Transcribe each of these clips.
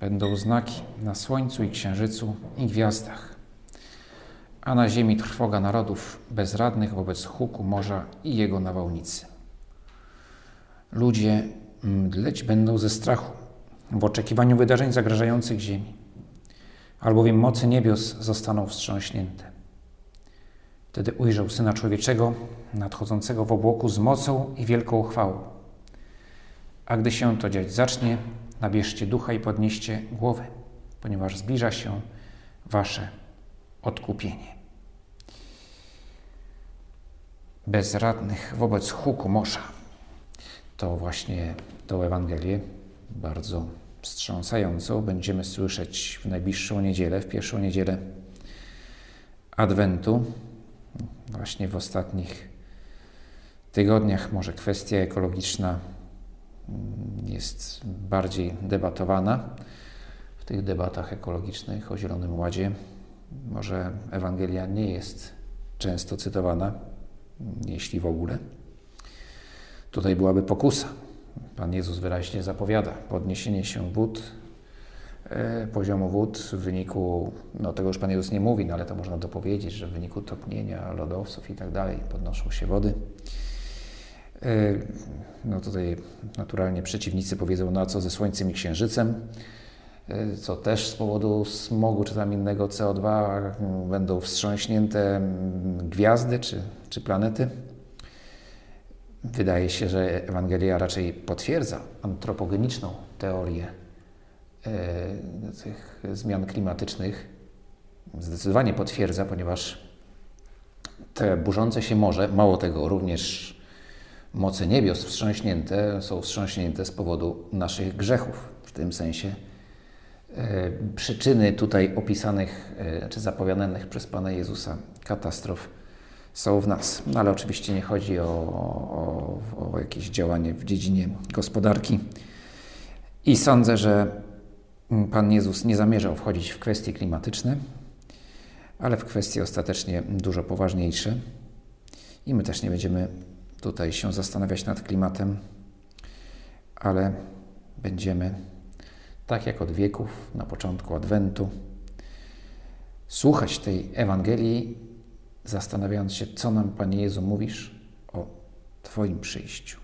będą znaki na słońcu i księżycu i gwiazdach, a na ziemi trwoga narodów bezradnych wobec huku morza i jego nawałnicy. Ludzie mdleć będą ze strachu w oczekiwaniu wydarzeń zagrażających ziemi, albowiem mocy niebios zostaną wstrząśnięte. Wtedy ujrzał Syna Człowieczego nadchodzącego w obłoku z mocą i wielką chwałą. A gdy się to dziać zacznie, nabierzcie ducha i podnieście głowę, ponieważ zbliża się wasze odkupienie. Bezradnych wobec huku morza. To właśnie tą Ewangelię bardzo wstrząsającą będziemy słyszeć w najbliższą niedzielę, w pierwszą niedzielę Adwentu, właśnie w ostatnich tygodniach. Może kwestia ekologiczna jest bardziej debatowana w tych debatach ekologicznych o Zielonym Ładzie. Może Ewangelia nie jest często cytowana, jeśli w ogóle. Tutaj byłaby pokusa. Pan Jezus wyraźnie zapowiada podniesienie się wód, e, poziomu wód w wyniku, no tego już Pan Jezus nie mówi, no ale to można dopowiedzieć, że w wyniku topnienia lodowców i tak dalej podnoszą się wody. E, no tutaj naturalnie przeciwnicy powiedzą, no a co ze Słońcem i Księżycem, e, co też z powodu smogu czy tam innego CO2 będą wstrząśnięte gwiazdy czy, czy planety. Wydaje się, że Ewangelia raczej potwierdza antropogeniczną teorię e, tych zmian klimatycznych. Zdecydowanie potwierdza, ponieważ te burzące się morze, mało tego, również moce niebios wstrząśnięte są wstrząśnięte z powodu naszych grzechów. W tym sensie e, przyczyny tutaj opisanych e, czy zapowiadanych przez Pana Jezusa katastrof są w nas. No ale oczywiście nie chodzi o, o, o jakieś działanie w dziedzinie gospodarki. I sądzę, że Pan Jezus nie zamierzał wchodzić w kwestie klimatyczne, ale w kwestie ostatecznie dużo poważniejsze. I my też nie będziemy tutaj się zastanawiać nad klimatem, ale będziemy, tak jak od wieków, na początku Adwentu, słuchać tej Ewangelii, zastanawiając się, co nam, Panie Jezu, mówisz o Twoim przyjściu.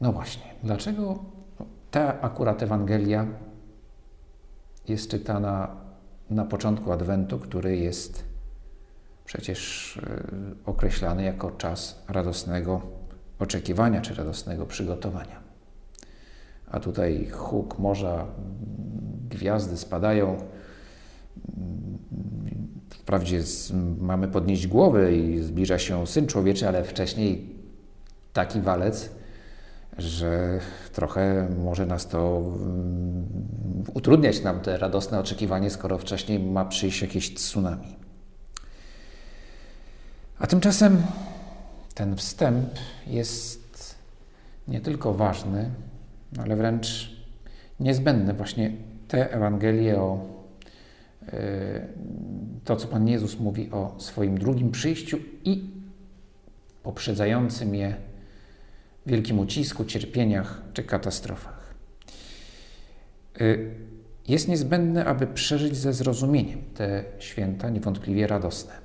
No właśnie, dlaczego ta akurat Ewangelia jest czytana na początku Adwentu, który jest przecież e, określany jako czas radosnego oczekiwania czy radosnego przygotowania. A tutaj huk morza, gwiazdy spadają. Wprawdzie mamy podnieść głowę i zbliża się Syn Człowieczy, ale wcześniej taki walec, że trochę może nas to mm, utrudniać nam te radosne oczekiwanie, skoro wcześniej ma przyjść jakieś tsunami. A tymczasem ten wstęp jest nie tylko ważny, ale wręcz niezbędny. Właśnie te Ewangelie o e, to, co Pan Jezus mówi o swoim drugim przyjściu i poprzedzającym je wielkim ucisku, cierpieniach czy katastrofach. E, jest niezbędne, aby przeżyć ze zrozumieniem te święta niewątpliwie radosne.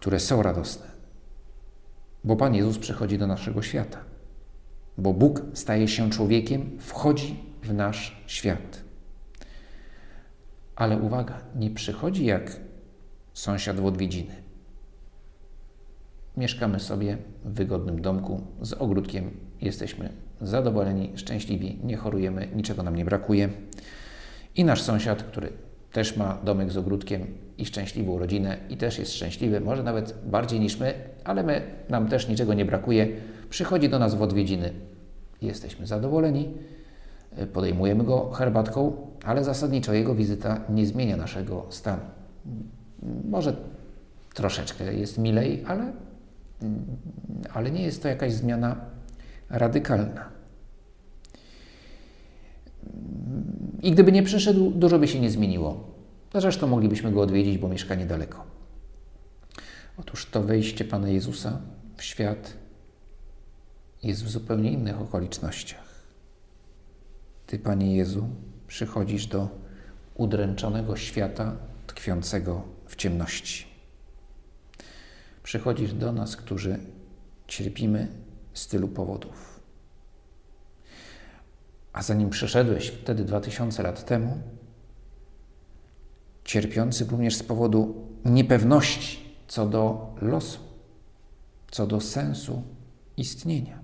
Które są radosne. Bo Pan Jezus przychodzi do naszego świata. Bo Bóg staje się człowiekiem, wchodzi w nasz świat. Ale uwaga, nie przychodzi jak sąsiad w odwiedziny. Mieszkamy sobie w wygodnym domku z ogródkiem, jesteśmy zadowoleni, szczęśliwi, nie chorujemy, niczego nam nie brakuje. I nasz sąsiad, który też ma domek z ogródkiem i szczęśliwą rodzinę i też jest szczęśliwy, może nawet bardziej niż my, ale my, nam też niczego nie brakuje. Przychodzi do nas w odwiedziny. Jesteśmy zadowoleni, y, podejmujemy go herbatką, ale zasadniczo jego wizyta nie zmienia naszego stanu. Może troszeczkę jest milej, ale, ale nie jest to jakaś zmiana radykalna. I gdyby nie przyszedł, dużo by się nie zmieniło. Zresztą moglibyśmy go odwiedzić, bo mieszka niedaleko. Otóż to wejście Pana Jezusa w świat jest w zupełnie innych okolicznościach. Ty, Panie Jezu, przychodzisz do udręczonego świata tkwiącego w ciemności. Przychodzisz do nas, którzy cierpimy z tylu powodów. A zanim przyszedłeś wtedy dwa tysiące lat temu, cierpiący również z powodu niepewności co do losu, co do sensu istnienia.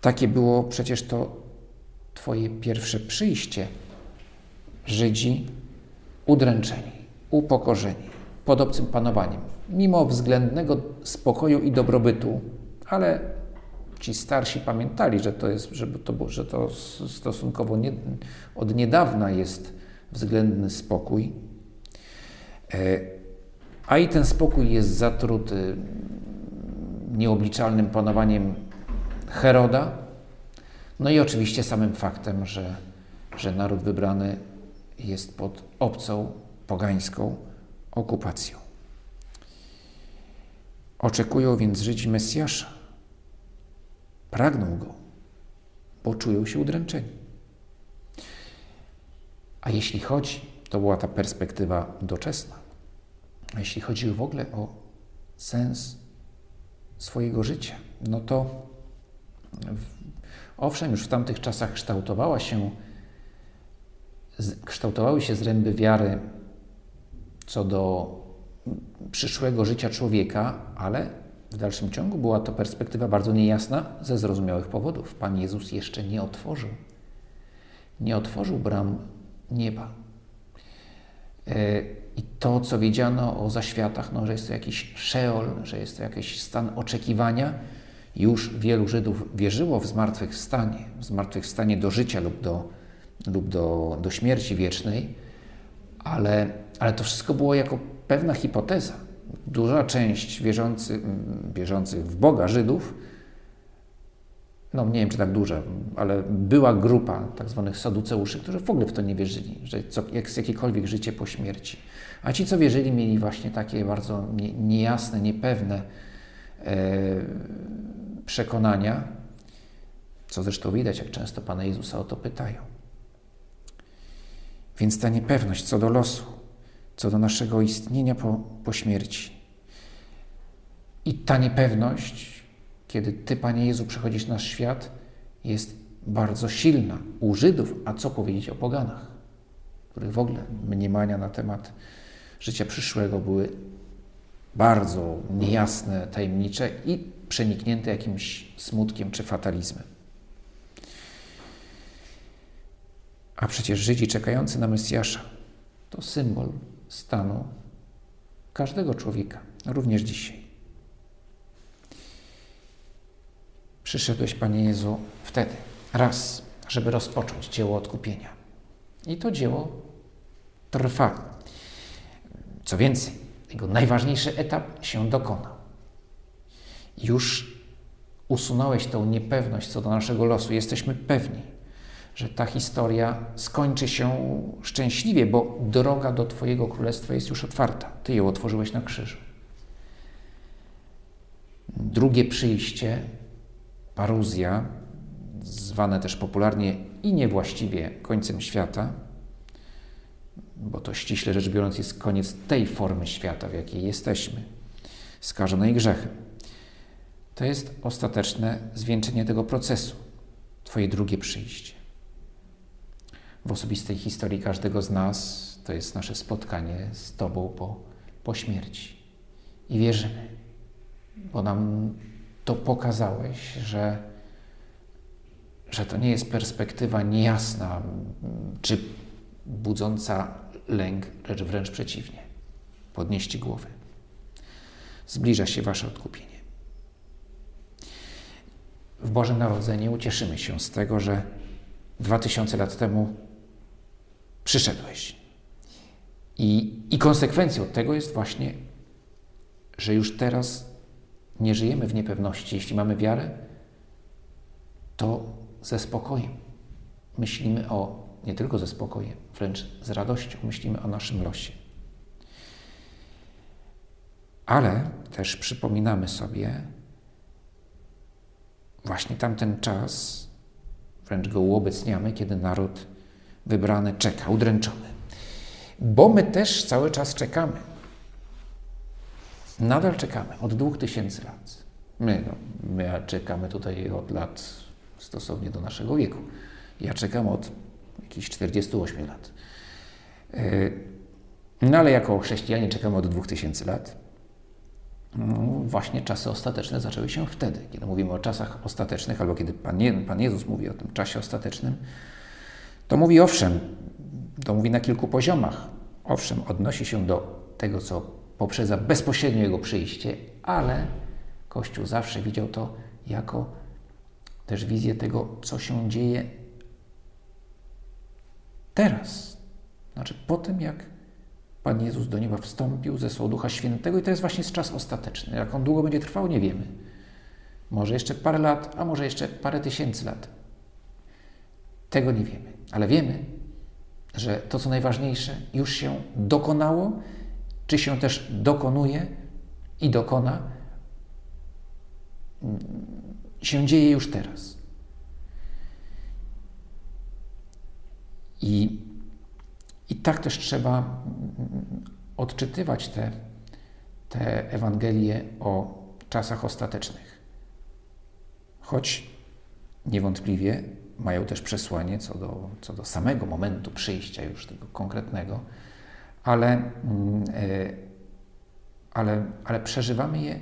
Takie było przecież to Twoje pierwsze przyjście. Żydzi udręczeni, upokorzeni, pod obcym panowaniem, mimo względnego spokoju i dobrobytu, ale ci starsi pamiętali, że to, jest, że to, że to stosunkowo nie, od niedawna jest względny spokój. E, a i ten spokój jest zatruty nieobliczalnym panowaniem Heroda, no i oczywiście samym faktem, że, że naród wybrany jest pod obcą, pogańską okupacją. Oczekują więc Żydzi Mesjasza. Pragną go, bo czują się udręczeni. A jeśli chodzi, to była ta perspektywa doczesna, a jeśli chodzi w ogóle o sens swojego życia, no to owszem, już w tamtych czasach kształtowała się, kształtowały się zręby wiary co do przyszłego życia człowieka, ale w dalszym ciągu była to perspektywa bardzo niejasna ze zrozumiałych powodów. Pan Jezus jeszcze nie otworzył, nie otworzył bram nieba. E, I to, co wiedziano o zaświatach, no, że jest to jakiś szeol, że jest to jakiś stan oczekiwania, już wielu Żydów wierzyło w zmartwychwstanie, w zmartwychwstanie do życia lub do, lub do, do śmierci wiecznej, ale, ale to wszystko było jako pewna hipoteza. Duża część wierzący, wierzących w Boga Żydów, no nie wiem czy tak duża, ale była grupa tak zwanych saduceuszy, którzy w ogóle w to nie wierzyli, że co, jest jakiekolwiek życie po śmierci. A ci, co wierzyli, mieli właśnie takie bardzo niejasne, niepewne e, przekonania, co zresztą widać, jak często Pana Jezusa o to pytają. Więc ta niepewność co do losu, co do naszego istnienia po, po śmierci. I ta niepewność, kiedy Ty, Panie Jezu, przychodzisz na świat, jest bardzo silna u Żydów, a co powiedzieć o poganach, których w ogóle mniemania na temat życia przyszłego były bardzo niejasne, tajemnicze i przeniknięte jakimś smutkiem czy fatalizmem. A przecież Żydzi czekający na Mesjasza to symbol stanu każdego człowieka, również dzisiaj. Przyszedłeś, Panie Jezu, wtedy, raz, żeby rozpocząć dzieło odkupienia. I to dzieło trwa. Co więcej, jego najważniejszy etap się dokonał. Już usunąłeś tą niepewność co do naszego losu. Jesteśmy pewni, że ta historia skończy się szczęśliwie, bo droga do Twojego królestwa jest już otwarta. Ty ją otworzyłeś na krzyżu. Drugie przyjście, paruzja, zwane też popularnie i niewłaściwie końcem świata, bo to ściśle rzecz biorąc jest koniec tej formy świata, w jakiej jesteśmy, skażonej grzechem. To jest ostateczne zwieńczenie tego procesu, Twoje drugie przyjście. W osobistej historii każdego z nas to jest nasze spotkanie z Tobą po, po śmierci. I wierzymy, bo nam to pokazałeś, że, że to nie jest perspektywa niejasna czy budząca lęk, lecz wręcz przeciwnie. Podnieście głowy. Zbliża się Wasze odkupienie. w Boże Narodzenie ucieszymy się z tego, że dwa tysiące lat temu przyszedłeś. I, I konsekwencją tego jest właśnie, że już teraz nie żyjemy w niepewności. Jeśli mamy wiarę, to ze spokojem myślimy o, nie tylko ze spokojem, wręcz z radością myślimy o naszym losie. Ale też przypominamy sobie właśnie tamten czas, wręcz go uobecniamy, kiedy naród wybrany czeka, udręczony. Bo my też cały czas czekamy. Nadal czekamy od dwóch tysięcy lat. My, no, my czekamy tutaj od lat stosownie do naszego wieku. Ja czekam od jakichś 48 lat. E, no ale jako chrześcijanie czekamy od 2000 lat. No, właśnie czasy ostateczne zaczęły się wtedy. Kiedy mówimy o czasach ostatecznych, albo kiedy Pan, Je Pan Jezus mówi o tym czasie ostatecznym, to mówi owszem, to mówi na kilku poziomach. Owszem, odnosi się do tego, co poprzedza bezpośrednio Jego przyjście, ale Kościół zawsze widział to jako też wizję tego, co się dzieje teraz. Znaczy po tym, jak Pan Jezus do nieba wstąpił, zesłał Ducha Świętego i to jest właśnie czas ostateczny. Jak on długo będzie trwał, nie wiemy. Może jeszcze parę lat, a może jeszcze parę tysięcy lat. Tego nie wiemy. Ale wiemy, że to, co najważniejsze, już się dokonało, czy się też dokonuje i dokona, się dzieje już teraz. I, i tak też trzeba odczytywać te, te Ewangelie o czasach ostatecznych. Choć niewątpliwie mają też przesłanie co do, co do samego momentu przyjścia już tego konkretnego, ale, mm, e, ale, ale przeżywamy je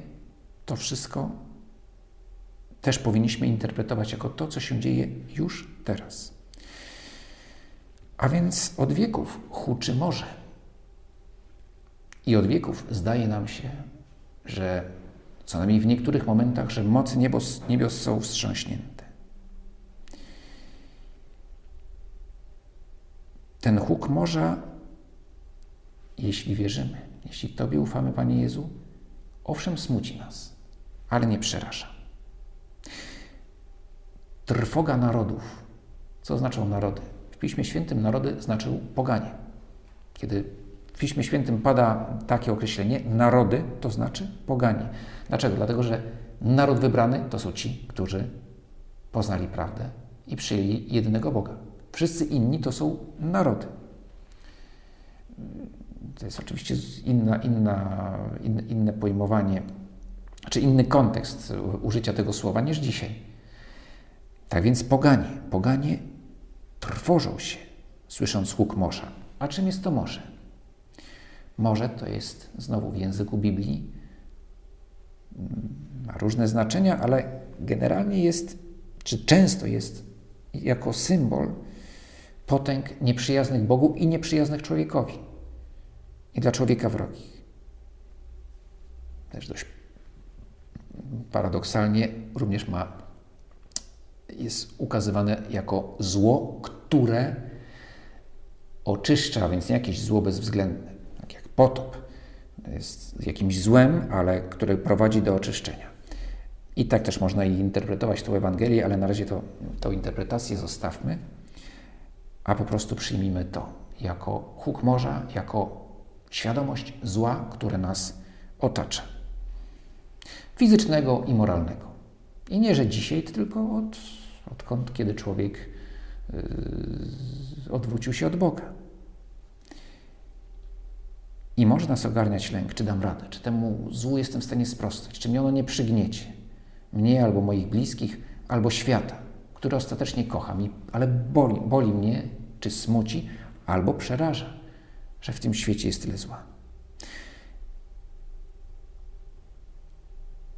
to wszystko też powinniśmy interpretować jako to, co się dzieje już teraz. A więc od wieków huczy morze. I od wieków zdaje nam się, że co najmniej w niektórych momentach, że mocy niebos, niebios są wstrząśnięte. Ten huk morza, jeśli wierzymy, jeśli Tobie ufamy, Panie Jezu, owszem smuci nas, ale nie przeraża. Trwoga narodów. Co znaczą narody? W Piśmie Świętym narody znaczył poganie. Kiedy w Piśmie Świętym pada takie określenie, narody to znaczy poganie. Dlaczego? Dlatego, że naród wybrany to są ci, którzy poznali prawdę i przyjęli jedynego Boga. Wszyscy inni to są narody. To jest oczywiście inna, inna, inne, inne pojmowanie, czy inny kontekst użycia tego słowa niż dzisiaj. Tak więc poganie, poganie trwożą się, słysząc huk morza. A czym jest to morze? Morze to jest znowu w języku Biblii, ma różne znaczenia, ale generalnie jest, czy często jest jako symbol potęg nieprzyjaznych Bogu i nieprzyjaznych człowiekowi. I dla człowieka wrogich. Też dość paradoksalnie również ma jest ukazywane jako zło, które oczyszcza, więc nie jakieś zło bezwzględne, tak jak potop. Jest jakimś złem, ale które prowadzi do oczyszczenia. I tak też można interpretować tą Ewangelię, ale na razie to, tą interpretację zostawmy, a po prostu przyjmijmy to jako huk morza, jako świadomość zła, które nas otacza. Fizycznego i moralnego. I nie, że dzisiaj, tylko od odkąd kiedy człowiek yy, odwrócił się od Boga. I może nas ogarniać lęk, czy dam radę, czy temu złu jestem w stanie sprostać, czy mnie ono nie przygniecie, mnie albo moich bliskich, albo świata, który ostatecznie kocham, ale boli, boli mnie, czy smuci, albo przeraża, że w tym świecie jest tyle zła.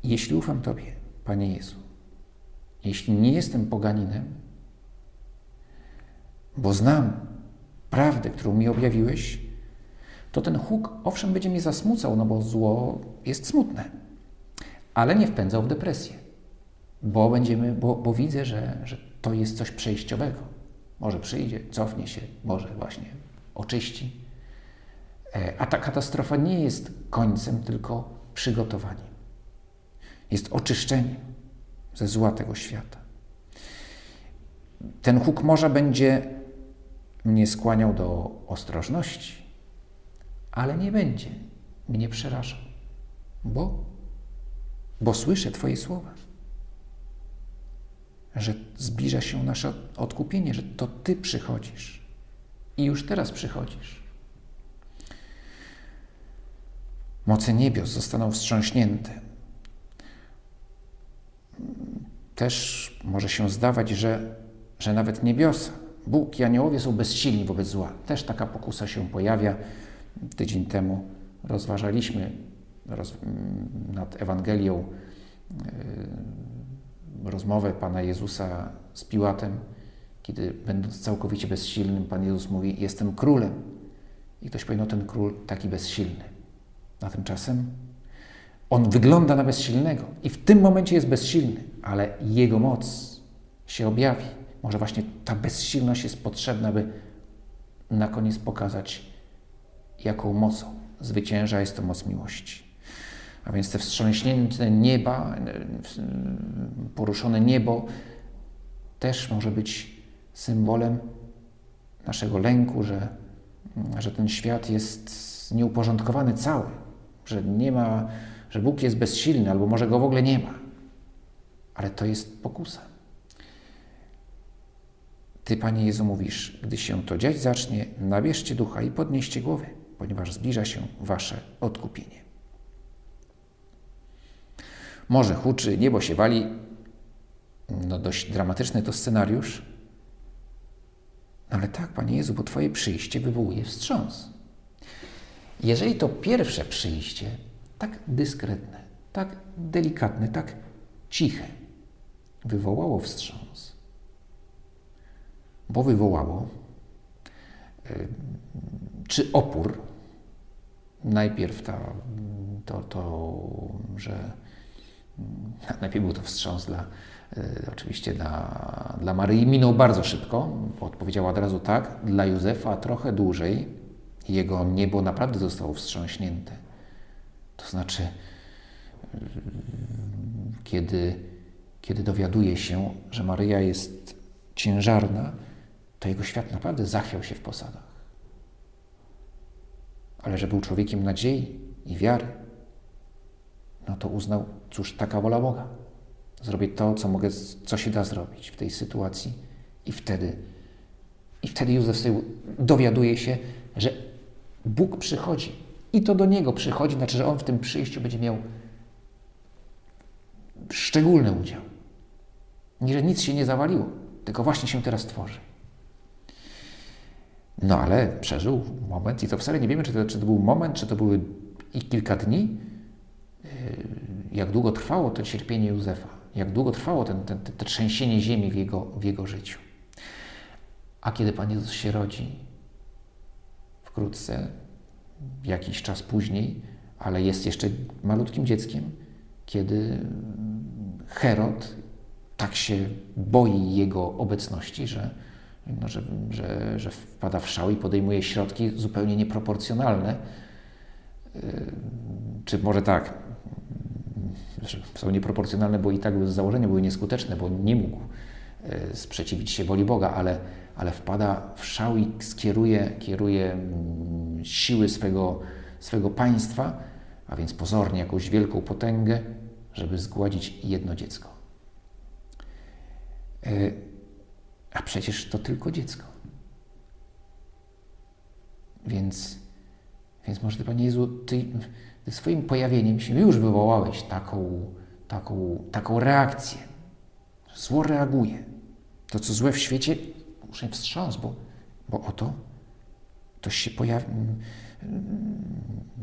Jeśli ufam Tobie, Panie Jezu, jeśli nie jestem poganinem, bo znam prawdę, którą mi objawiłeś, to ten huk owszem będzie mnie zasmucał, no bo zło jest smutne, ale nie wpędzał w depresję. Bo, będziemy, bo, bo widzę, że, że to jest coś przejściowego. Może przyjdzie, cofnie się, może właśnie oczyści. E, a ta katastrofa nie jest końcem, tylko przygotowaniem. Jest oczyszczeniem ze zła tego świata. Ten huk morza będzie mnie skłaniał do ostrożności, ale nie będzie mnie przerażał, bo, bo słyszę Twoje słowa, że zbliża się nasze odkupienie, że to Ty przychodzisz i już teraz przychodzisz. Moce niebios zostaną wstrząśnięte. Też może się zdawać, że, że nawet niebiosa, Bóg i aniołowie są bezsilni wobec zła. Też taka pokusa się pojawia. Tydzień temu rozważaliśmy roz, nad Ewangelią yy, rozmowę Pana Jezusa z Piłatem, kiedy będąc całkowicie bezsilnym, Pan Jezus mówi: Jestem królem. I ktoś powie: No, ten król taki bezsilny. A tymczasem on wygląda na bezsilnego i w tym momencie jest bezsilny, ale jego moc się objawi. Może właśnie ta bezsilność jest potrzebna, by na koniec pokazać, jaką mocą zwycięża jest to moc miłości. A więc te wstrząśnięte nieba, poruszone niebo też może być symbolem naszego lęku, że, że ten świat jest nieuporządkowany cały, że nie ma, że Bóg jest bezsilny, albo może go w ogóle nie ma. Ale to jest pokusa. Ty, Panie Jezu, mówisz, gdy się to dziać zacznie, nabierzcie ducha i podnieście głowy, ponieważ zbliża się wasze odkupienie. Morze huczy, niebo się wali. No dość dramatyczny to scenariusz. No ale tak, Panie Jezu, bo Twoje przyjście wywołuje wstrząs. Jeżeli to pierwsze przyjście, tak dyskretne, tak delikatne, tak ciche, wywołało wstrząs, bo wywołało y, czy opór, najpierw ta, to, to, że najpierw był to wstrząs dla, y, oczywiście dla, dla Maryi, minął bardzo szybko, bo odpowiedziała od razu tak, dla Józefa trochę dłużej, jego niebo naprawdę zostało wstrząśnięte. To znaczy, y, kiedy, kiedy dowiaduje się, że Maryja jest ciężarna, to jego świat naprawdę zachwiał się w posadach. Ale że był człowiekiem nadziei i wiary, no to uznał, cóż, taka wola Boga. Zrobię to, co mogę, co się da zrobić w tej sytuacji. I wtedy, i wtedy Józef sobie dowiaduje się, że Bóg przychodzi. I to do niego przychodzi, znaczy, że on w tym przyjściu będzie miał szczególny udział. Nie, że nic się nie zawaliło, tylko właśnie się teraz tworzy. No ale przeżył moment i to wcale nie wiemy, czy to, czy to był moment, czy to były i kilka dni. Yy, jak długo trwało to cierpienie Józefa, jak długo trwało ten, ten, trzęsienie ziemi w jego, w jego życiu. A kiedy Pan Jezus się rodzi, wkrótce, jakiś czas później, ale jest jeszcze malutkim dzieckiem, kiedy Herod tak się boi jego obecności, że, no, że, że, że wpada w szał i podejmuje środki zupełnie nieproporcjonalne. Yy, czy może tak, są nieproporcjonalne, bo i tak z założenia były nieskuteczne, bo nie mógł yy, sprzeciwić się woli Boga, ale, ale wpada w szał i skieruje, kieruje mm, siły swego, swego państwa, a więc pozornie jakąś wielką potęgę, żeby zgładzić jedno dziecko. Yy, a przecież to tylko dziecko. Więc, więc może Panie Jezu, Ty, ty swoim pojawieniem się już wywołałeś taką, taką, taką reakcję. Zło reaguje. To, co złe w świecie, muszę wstrząs, bo, bo oto to się pojawi,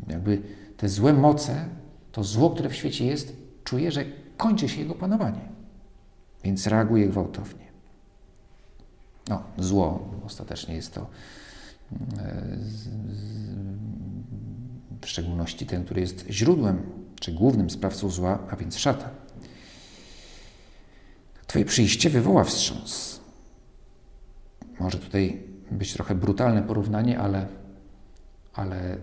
jakby te złe moce, to zło, które w świecie jest, czuje, że kończy się jego panowanie. Więc reaguje gwałtownie. No, zło ostatecznie jest to e, w szczególności ten, który jest źródłem czy głównym sprawcą zła, a więc szatan. Twoje przyjście wywoła wstrząs. Może tutaj być trochę brutalne porównanie, ale, ale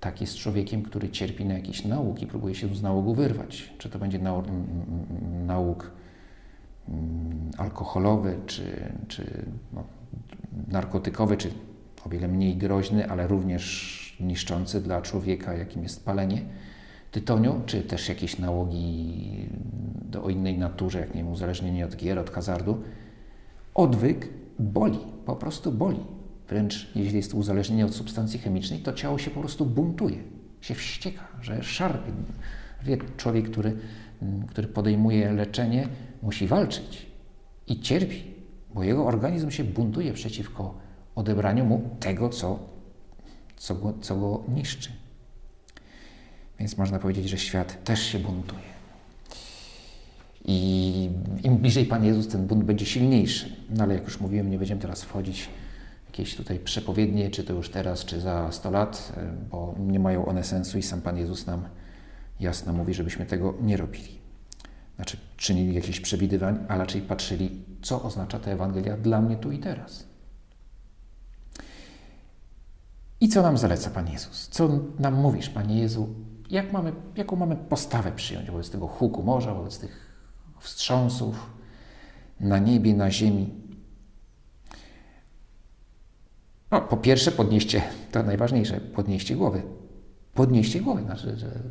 tak jest człowiekiem, który cierpi na jakieś nauki, próbuje się z nałogu wyrwać. Czy to będzie nau nauk alkoholowy, czy, czy no, narkotykowy, czy o wiele mniej groźny, ale również niszczący dla człowieka, jakim jest palenie tytoniu, czy też jakieś nałogi do, o innej naturze, jak nie wiem, uzależnienie od gier, od hazardu. Odwyk boli, po prostu boli. Wręcz jeśli jest uzależnienie od substancji chemicznej, to ciało się po prostu buntuje, się wścieka, że szarpie. Wie, człowiek, który, który podejmuje leczenie, musi walczyć i cierpi, bo jego organizm się buntuje przeciwko odebraniu mu tego, co, co, go, co go niszczy. Więc można powiedzieć, że świat też się buntuje. I im bliżej Pan Jezus, ten bunt będzie silniejszy. No ale jak już mówiłem, nie będziemy teraz wchodzić w jakieś tutaj przepowiednie, czy to już teraz, czy za 100 lat, bo nie mają one sensu i sam Pan Jezus nam jasno mówi, żebyśmy tego nie robili. Znaczy, czynili jakieś przewidywań, a raczej patrzyli, co oznacza ta Ewangelia dla mnie tu i teraz. I co nam zaleca Pan Jezus? Co nam mówisz, Panie Jezu? Jak mamy, jaką mamy postawę przyjąć wobec tego huku morza, wobec tych wstrząsów na niebie, na ziemi? No, po pierwsze, podnieście, to najważniejsze, podnieście głowy. Podnieście głowy, znaczy, że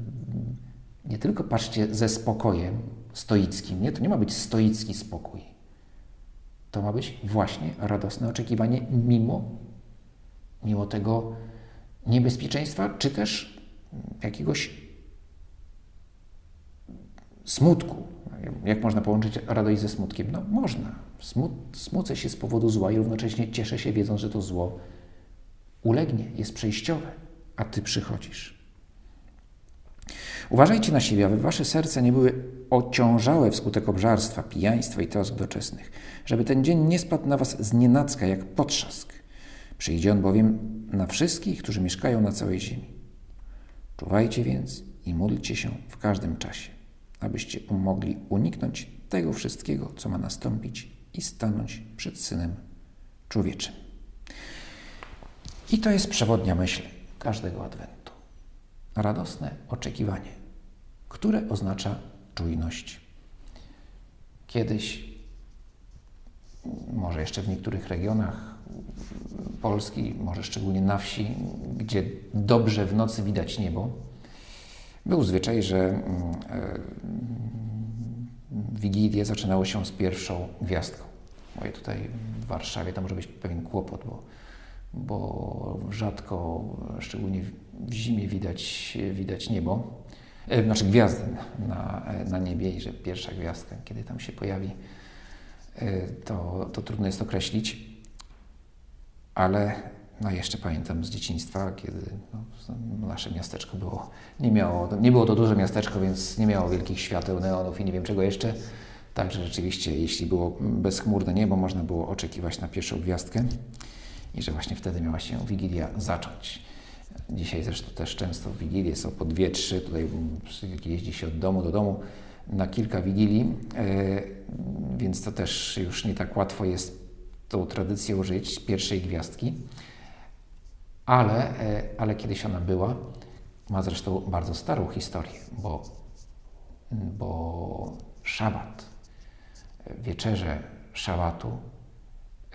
nie tylko patrzcie ze spokojem stoickim, nie, to nie ma być stoicki spokój. To ma być właśnie radosne oczekiwanie mimo mimo tego niebezpieczeństwa, czy też jakiegoś smutku. Jak można połączyć radość ze smutkiem? No można. Smut, smucę się z powodu zła i równocześnie cieszę się, wiedząc, że to zło ulegnie, jest przejściowe, a Ty przychodzisz. Uważajcie na siebie, aby wasze serca nie były ociążałe wskutek obżarstwa, pijaństwa i trosk doczesnych, żeby ten dzień nie spadł na was z jak potrzask, Przyjdzie on bowiem na wszystkich, którzy mieszkają na całej ziemi. Czuwajcie więc i módlcie się w każdym czasie, abyście mogli uniknąć tego wszystkiego, co ma nastąpić i stanąć przed Synem Człowieczym. I to jest przewodnia myśl każdego Adwentu. Radosne oczekiwanie, które oznacza czujność. Kiedyś, może jeszcze w niektórych regionach Polski, może szczególnie na wsi, gdzie dobrze w nocy widać niebo, był zwyczaj, że mm, e, Wigilię zaczynało się z pierwszą gwiazdką. Mówię tutaj w Warszawie to może być pewien kłopot, bo, bo rzadko, szczególnie w zimie widać, widać niebo, e, znaczy gwiazdy na, na niebie i że pierwsza gwiazdka, kiedy tam się pojawi, e, to, to trudno jest określić ale no jeszcze pamiętam z dzieciństwa, kiedy no, nasze miasteczko było, nie, miało, nie było to duże miasteczko, więc nie miało wielkich świateł, neonów i nie wiem czego jeszcze. Także rzeczywiście, jeśli było bezchmurne niebo, można było oczekiwać na pierwszą gwiazdkę i że właśnie wtedy miała się Wigilia zacząć. Dzisiaj zresztą też często Wigilie są po dwie, trzy, tutaj jeździ się od domu do domu na kilka Wigilii, e, więc to też już nie tak łatwo jest tą tradycją żyć, pierwszej gwiazdki, ale, e, ale kiedyś ona była. Ma zresztą bardzo starą historię, bo, bo szabat, wieczerze szabatu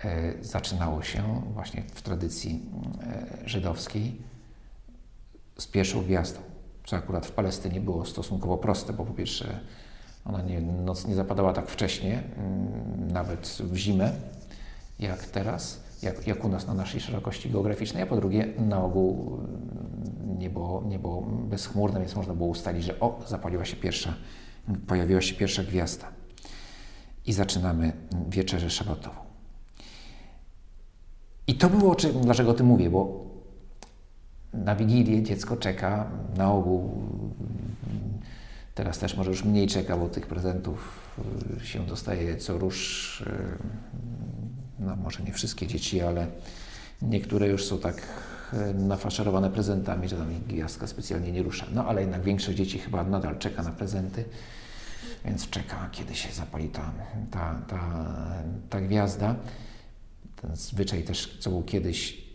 e, zaczynało się właśnie w tradycji e, żydowskiej z pierwszą gwiazdą, co akurat w Palestynie było stosunkowo proste, bo po pierwsze ona nie, noc nie zapadała tak wcześnie, mm, nawet w zimę, jak teraz, jak, jak u nas na naszej szerokości geograficznej, a po drugie na ogół mm, niebo, niebo bezchmurne, więc można było ustalić, że o, zapaliła się pierwsza, pojawiła się pierwsza gwiazda. I zaczynamy wieczerzę szabatową. I to było, dlaczego o tym mówię, bo na Wigilię dziecko czeka na ogół, teraz też może już mniej czeka, bo tych prezentów się dostaje co rusz no może nie wszystkie dzieci, ale niektóre już są tak e, nafaszerowane prezentami, że tam gwiazdka specjalnie nie rusza. No ale jednak większość dzieci chyba nadal czeka na prezenty. więc czeka, kiedy się zapali ta, ta, ta, ta gwiazda. Ten zwyczaj też, co był kiedyś,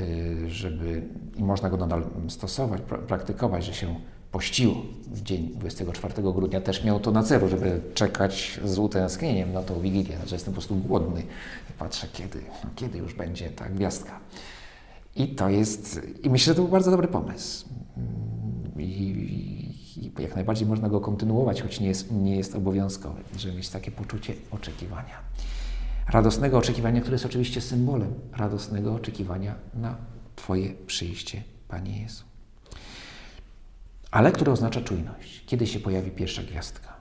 y, żeby, i można go nadal stosować, praktykować, że się pościło w dzień 24 grudnia, też miał to na celu, żeby czekać z utęsknieniem na tą Wigilię, że jestem po prostu głodny i patrzę, kiedy, no, kiedy już będzie ta gwiazdka. I to jest, i myślę, że to był bardzo dobry pomysł. I, i jak najbardziej można go kontynuować, choć nie jest, nie jest obowiązkowy, żeby mieć takie poczucie oczekiwania. Radosnego oczekiwania, które jest oczywiście symbolem radosnego oczekiwania na Twoje przyjście, Panie Jezu. Ale które oznacza czujność. Kiedy się pojawi pierwsza gwiazdka?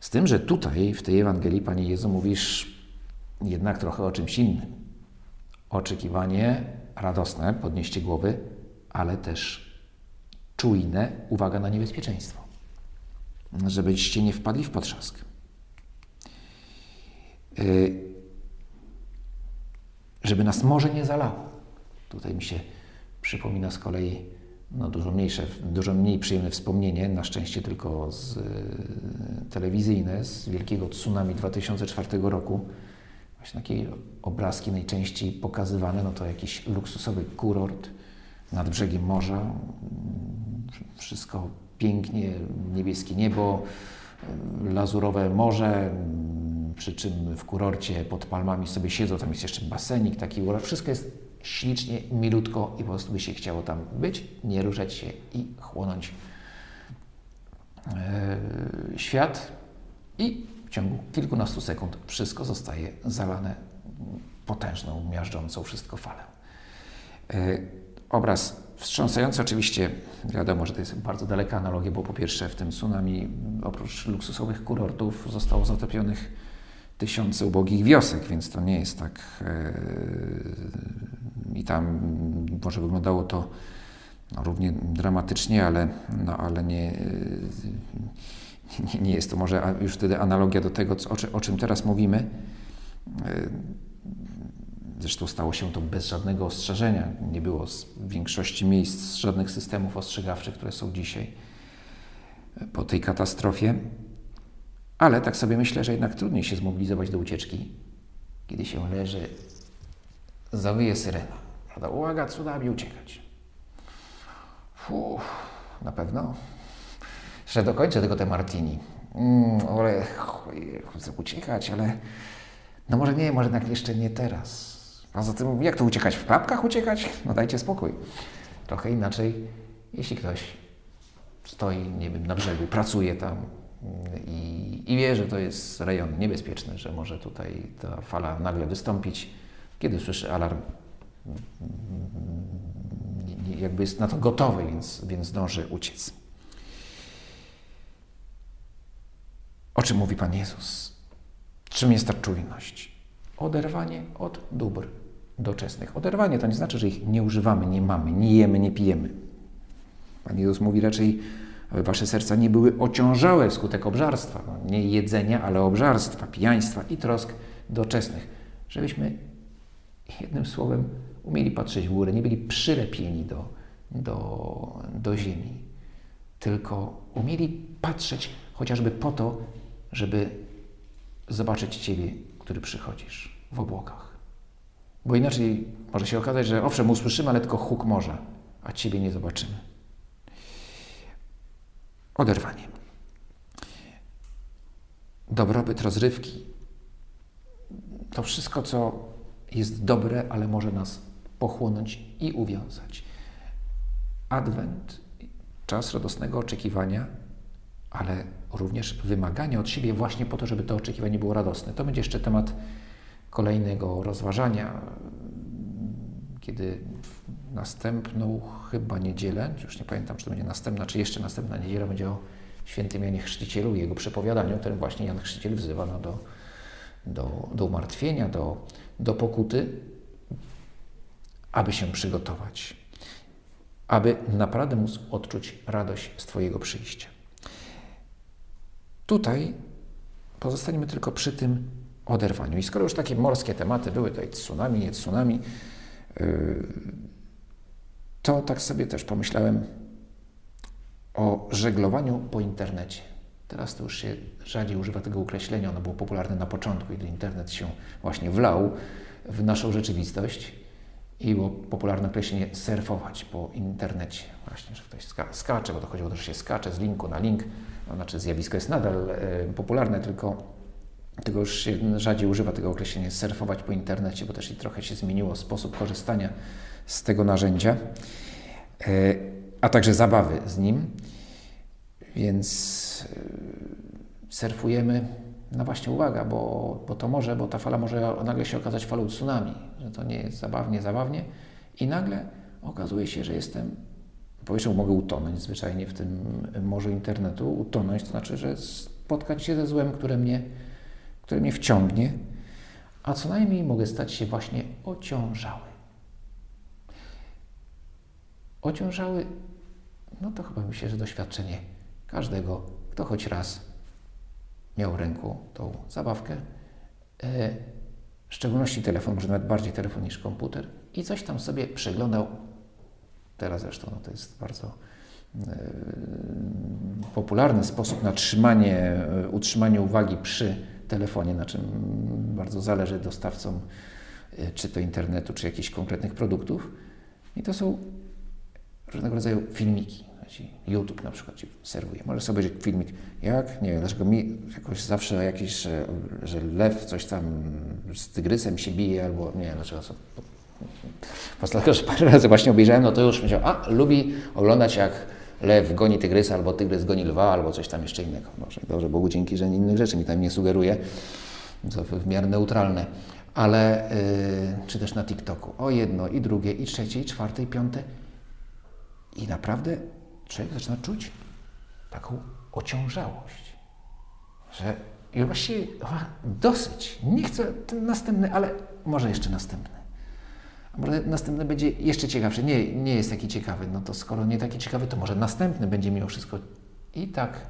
Z tym, że tutaj w tej Ewangelii, Panie Jezu, mówisz jednak trochę o czymś innym. Oczekiwanie radosne, podnieście głowy, ale też czujne, uwaga na niebezpieczeństwo, żebyście nie wpadli w potrzask. Y, żeby nas morze nie zalało. Tutaj mi się przypomina z kolei no, dużo, mniejsze, dużo mniej przyjemne wspomnienie, na szczęście tylko z, y, telewizyjne, z wielkiego tsunami 2004 roku. Właśnie takie obrazki najczęściej pokazywane, no to jakiś luksusowy kurort nad brzegiem morza, wszystko pięknie, niebieskie niebo, lazurowe morze, przy czym w kurorcie pod palmami sobie siedzą, tam jest jeszcze basenik taki, wszystko jest ślicznie, milutko i po prostu by się chciało tam być, nie ruszać się i chłonąć e, świat i w ciągu kilkunastu sekund wszystko zostaje zalane potężną, miażdżącą wszystko falę. E, obraz wstrząsający oczywiście, wiadomo, że to jest bardzo daleka analogia, bo po pierwsze w tym tsunami oprócz luksusowych kurortów zostało zatopionych tysiące ubogich wiosek, więc to nie jest tak. Yy, I tam może wyglądało to no, równie dramatycznie, ale, no, ale nie, nie, nie, jest to może już wtedy analogia do tego, o, czym teraz mówimy. Yy, zresztą stało się to bez żadnego ostrzeżenia. Nie było w większości miejsc żadnych systemów ostrzegawczych, które są dzisiaj po tej katastrofie. Ale tak sobie myślę, że jednak trudniej się zmobilizować do ucieczki, kiedy się leży, zawyje syrena. Prawda? Uwaga, cudami uciekać. Fuh, na pewno. Że dokończę tylko te martini. Mm, chcę uciekać, ale no może nie, może jednak jeszcze nie teraz. Poza tym, jak to uciekać? W klapkach uciekać? No dajcie spokój. Trochę inaczej, jeśli ktoś stoi, nie wiem, na brzegu, pracuje tam, i, i wie, że to jest rejon niebezpieczny, że może tutaj ta fala nagle wystąpić. Kiedy słyszy alarm, jakby jest na to gotowy, więc, więc dąży uciec. O czym mówi Pan Jezus? Czym jest ta czujność? Oderwanie od dóbr doczesnych. Oderwanie to nie znaczy, że ich nie używamy, nie mamy, nie jemy, nie pijemy. Pan Jezus mówi raczej wasze serca nie były ociążałe wskutek obżarstwa, no, nie jedzenia, ale obżarstwa, pijaństwa i trosk doczesnych, żebyśmy jednym słowem umieli patrzeć w górę, nie byli przylepieni do, do, do ziemi, tylko umieli patrzeć chociażby po to, żeby zobaczyć Ciebie, który przychodzisz w obłokach. Bo inaczej może się okazać, że owszem, usłyszymy, ale tylko huk morza, a Ciebie nie zobaczymy oderwanie. Dobrobyt rozrywki to wszystko, co jest dobre, ale może nas pochłonąć i uwiązać. Adwent, czas radosnego oczekiwania, ale również wymagania od siebie właśnie po to, żeby to oczekiwanie było radosne. To będzie jeszcze temat kolejnego rozważania, kiedy następną chyba niedzielę, już nie pamiętam, czy to będzie następna, czy jeszcze następna niedziela, będzie o świętym Janie Chrzcicielu i jego przepowiadaniu, którym właśnie Jan Chrzciciel wzywa no, do, do, do umartwienia, do, do pokuty, aby się przygotować, aby naprawdę móc odczuć radość z Twojego przyjścia. Tutaj pozostaniemy tylko przy tym oderwaniu. I skoro już takie morskie tematy były, tutaj tsunami, nie tsunami, yy, to tak sobie też pomyślałem o żeglowaniu po internecie. Teraz to już się rzadziej używa tego określenia, ono było popularne na początku, gdy internet się właśnie wlał w naszą rzeczywistość i było popularne określenie surfować po internecie. Właśnie, że ktoś ska skacze, bo to chodziło o to, że się skacze z linku na link. To znaczy zjawisko jest nadal e, popularne, tylko, tylko już się rzadziej używa tego określenia surfować po internecie, bo też i trochę się zmieniło sposób korzystania z tego narzędzia, e, a także zabawy z nim. Więc e, surfujemy no właśnie, uwaga, bo, bo to może, bo ta fala może nagle się okazać falą tsunami, że to nie jest zabawnie, zabawnie i nagle okazuje się, że jestem, powiedzmy, mogę utonąć zwyczajnie w tym morzu internetu, utonąć, to znaczy, że spotkać się ze złem, które mnie, które mnie wciągnie, a co najmniej mogę stać się właśnie ociążały. Ociążały, no to chyba myślę, że doświadczenie każdego, kto choć raz miał ręku tą zabawkę, e, w szczególności telefon, może nawet bardziej telefon niż komputer, i coś tam sobie przeglądał. Teraz zresztą no to jest bardzo e, popularny sposób na trzymanie, e, utrzymanie uwagi przy telefonie, na czym bardzo zależy dostawcom czy to internetu, czy jakichś konkretnych produktów. I to są różnego rodzaju filmiki. YouTube na przykład ci serwuje. Możesz sobie obejrzeć filmik, jak, nie wiem, dlaczego mi jakoś zawsze jakiś, że, że lew coś tam z tygrysem się bije, albo nie wiem, dlaczego są... Po że parę razy właśnie obejrzałem, no to już myślałem, a, lubi oglądać jak lew goni tygrysa, albo tygrys goni lwa, albo coś tam jeszcze innego. Może, dobrze, Bogu dzięki, że innych rzeczy mi tam nie sugeruje, to w miarę neutralne. Ale, yy, czy też na TikToku, o jedno, i drugie, i trzecie, i czwarte, i piąte. I naprawdę człowiek zaczyna czuć taką ociążałość, że już właściwie dosyć, nie chcę ten następny, ale może jeszcze następny. A może następny będzie jeszcze ciekawszy. Nie, nie jest taki ciekawy. No to skoro nie taki ciekawy, to może następny będzie mimo wszystko i tak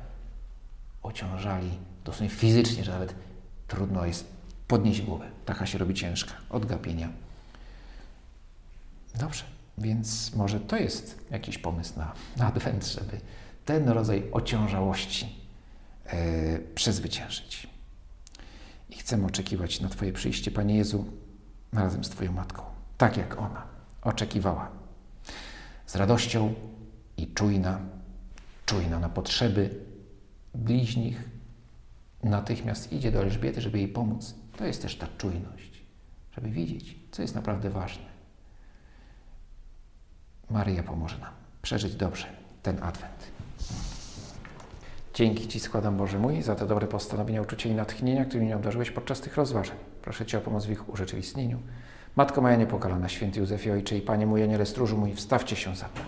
ociążali dosyć fizycznie, że nawet trudno jest podnieść głowę. Taka się robi ciężka od gapienia. Dobrze. Więc może to jest jakiś pomysł na, na adwent, żeby ten rodzaj ociążałości e, przezwyciężyć. I chcemy oczekiwać na Twoje przyjście, Panie Jezu, razem z Twoją Matką, tak jak ona oczekiwała. Z radością i czujna, czujna na potrzeby bliźnich, natychmiast idzie do Elżbiety, żeby jej pomóc. To jest też ta czujność, żeby widzieć, co jest naprawdę ważne. Maryja pomoże nam przeżyć dobrze ten Adwent. Dzięki Ci składam, Boże mój, za te dobre postanowienia, uczucie i natchnienia, którymi mnie obdarzyłeś podczas tych rozważań. Proszę Cię o pomoc w ich urzeczywistnieniu. Matko moja niepokalana, święty Józefie Ojcze i Panie mój, Aniele stróżu mój, wstawcie się za mną.